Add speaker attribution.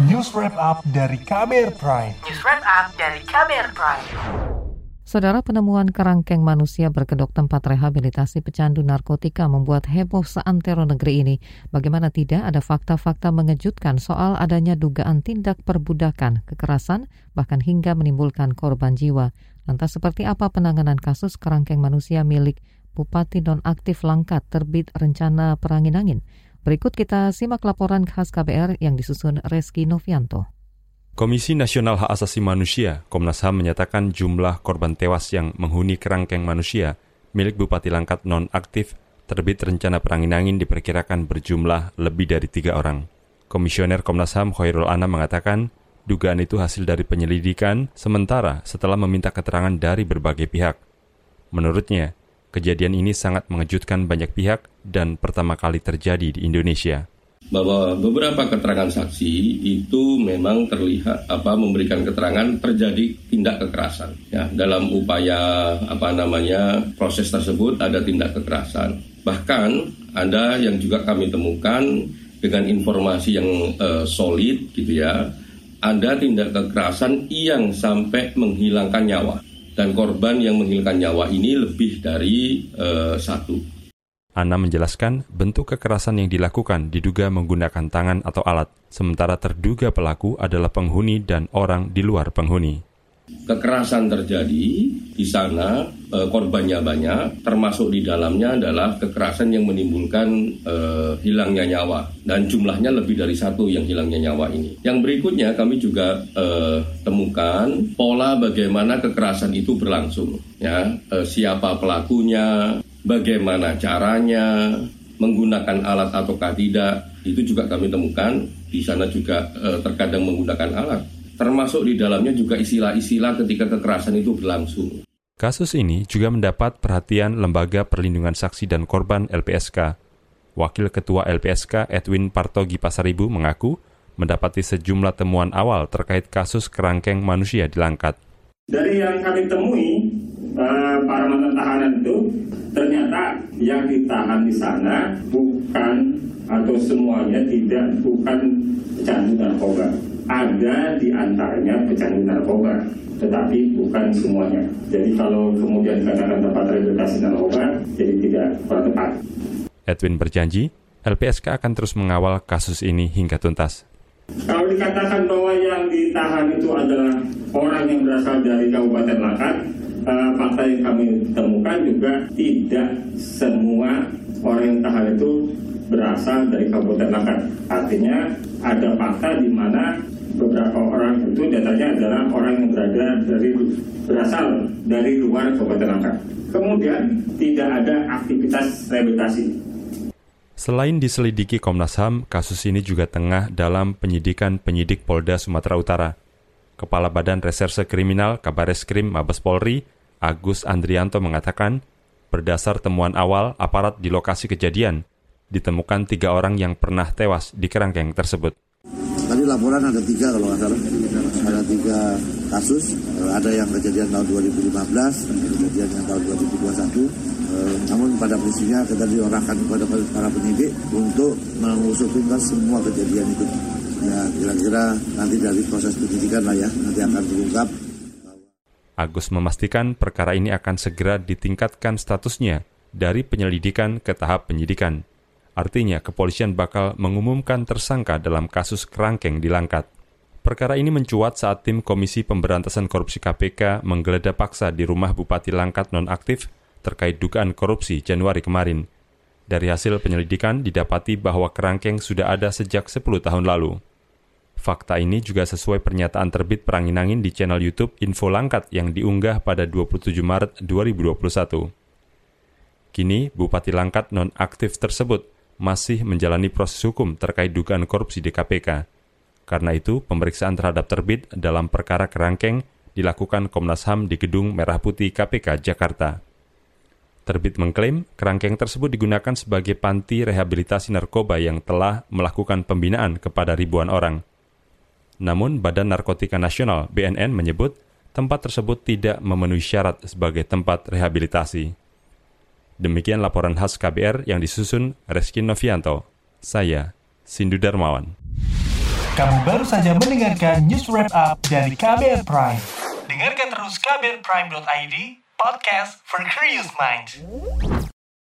Speaker 1: News Wrap Up dari KBR Prime.
Speaker 2: News Wrap Up dari KBR Prime.
Speaker 3: Saudara penemuan kerangkeng manusia berkedok tempat rehabilitasi pecandu narkotika membuat heboh seantero negeri ini. Bagaimana tidak ada fakta-fakta mengejutkan soal adanya dugaan tindak perbudakan, kekerasan, bahkan hingga menimbulkan korban jiwa. Lantas seperti apa penanganan kasus kerangkeng manusia milik Bupati Nonaktif Langkat terbit rencana perangin angin? Berikut kita simak laporan khas KBR yang disusun Reski Novianto.
Speaker 4: Komisi Nasional Hak Asasi Manusia, Komnas HAM menyatakan jumlah korban tewas yang menghuni kerangkeng manusia milik Bupati Langkat non-aktif terbit rencana perangin angin diperkirakan berjumlah lebih dari tiga orang. Komisioner Komnas HAM Khairul Anam mengatakan, dugaan itu hasil dari penyelidikan sementara setelah meminta keterangan dari berbagai pihak. Menurutnya, kejadian ini sangat mengejutkan banyak pihak dan pertama kali terjadi di Indonesia.
Speaker 5: Bahwa beberapa keterangan saksi itu memang terlihat apa memberikan keterangan terjadi tindak kekerasan. Ya dalam upaya apa namanya proses tersebut ada tindak kekerasan. Bahkan ada yang juga kami temukan dengan informasi yang uh, solid gitu ya ada tindak kekerasan yang sampai menghilangkan nyawa dan korban yang menghilangkan nyawa ini lebih dari uh, satu
Speaker 4: Ana menjelaskan bentuk kekerasan yang dilakukan diduga menggunakan tangan atau alat, sementara terduga pelaku adalah penghuni dan orang di luar penghuni.
Speaker 5: Kekerasan terjadi di sana, e, korbannya banyak, termasuk di dalamnya adalah kekerasan yang menimbulkan e, hilangnya nyawa dan jumlahnya lebih dari satu yang hilangnya nyawa ini. Yang berikutnya kami juga e, temukan pola bagaimana kekerasan itu berlangsung, ya siapa pelakunya, bagaimana caranya, menggunakan alat ataukah tidak, itu juga kami temukan. Di sana juga terkadang menggunakan alat. Termasuk di dalamnya juga istilah-istilah ketika kekerasan itu berlangsung.
Speaker 4: Kasus ini juga mendapat perhatian Lembaga Perlindungan Saksi dan Korban LPSK. Wakil Ketua LPSK Edwin Partogi Pasaribu mengaku mendapati sejumlah temuan awal terkait kasus kerangkeng manusia di Langkat.
Speaker 6: Dari yang kami temui, uh, para mantan tahanan itu ternyata yang ditahan di sana bukan atau semuanya tidak bukan pecandu narkoba. Ada di antaranya pecandu narkoba, tetapi bukan semuanya. Jadi kalau kemudian katakan tempat rehabilitasi narkoba, jadi tidak kurang tepat.
Speaker 4: Edwin berjanji, LPSK akan terus mengawal kasus ini hingga tuntas.
Speaker 6: Kalau dikatakan bahwa yang ditahan itu adalah orang yang berasal dari Kabupaten Langkat, uh, fakta yang kami temukan juga tidak semua orang yang tahan itu berasal dari Kabupaten Langkat. Artinya ada fakta di mana beberapa orang itu datanya adalah orang yang berada dari berasal dari luar Kabupaten Langkat. Kemudian tidak ada aktivitas rehabilitasi.
Speaker 4: Selain diselidiki Komnas HAM, kasus ini juga tengah dalam penyidikan penyidik Polda Sumatera Utara. Kepala Badan Reserse Kriminal Kabareskrim Mabes Polri, Agus Andrianto mengatakan, berdasar temuan awal aparat di lokasi kejadian, ditemukan tiga orang yang pernah tewas di kerangkeng tersebut.
Speaker 7: Tadi laporan ada tiga kalau nggak salah, ada tiga kasus, ada yang kejadian tahun 2015, kejadian yang tahun 2021, Eh, namun pada prinsipnya kita diorangkan kepada para penyidik untuk mengusut tuntas semua kejadian itu. Ya kira-kira nanti dari proses penyidikan lah ya, nanti akan diungkap.
Speaker 4: Agus memastikan perkara ini akan segera ditingkatkan statusnya dari penyelidikan ke tahap penyidikan. Artinya, kepolisian bakal mengumumkan tersangka dalam kasus kerangkeng di Langkat. Perkara ini mencuat saat tim Komisi Pemberantasan Korupsi KPK menggeledah paksa di rumah Bupati Langkat nonaktif terkait dugaan korupsi Januari kemarin. Dari hasil penyelidikan didapati bahwa kerangkeng sudah ada sejak 10 tahun lalu. Fakta ini juga sesuai pernyataan terbit perangin angin di channel YouTube Info Langkat yang diunggah pada 27 Maret 2021. Kini, Bupati Langkat non-aktif tersebut masih menjalani proses hukum terkait dugaan korupsi di KPK. Karena itu, pemeriksaan terhadap terbit dalam perkara kerangkeng dilakukan Komnas HAM di Gedung Merah Putih KPK Jakarta. Terbit mengklaim kerangkeng tersebut digunakan sebagai panti rehabilitasi narkoba yang telah melakukan pembinaan kepada ribuan orang. Namun, Badan Narkotika Nasional (BNN) menyebut tempat tersebut tidak memenuhi syarat sebagai tempat rehabilitasi. Demikian laporan khas KBR yang disusun Reski Novianto. Saya, Sindu Darmawan.
Speaker 1: Kamu baru saja mendengarkan news wrap up dari KBR Prime. Dengarkan terus kbrprime.id, podcast for curious minds.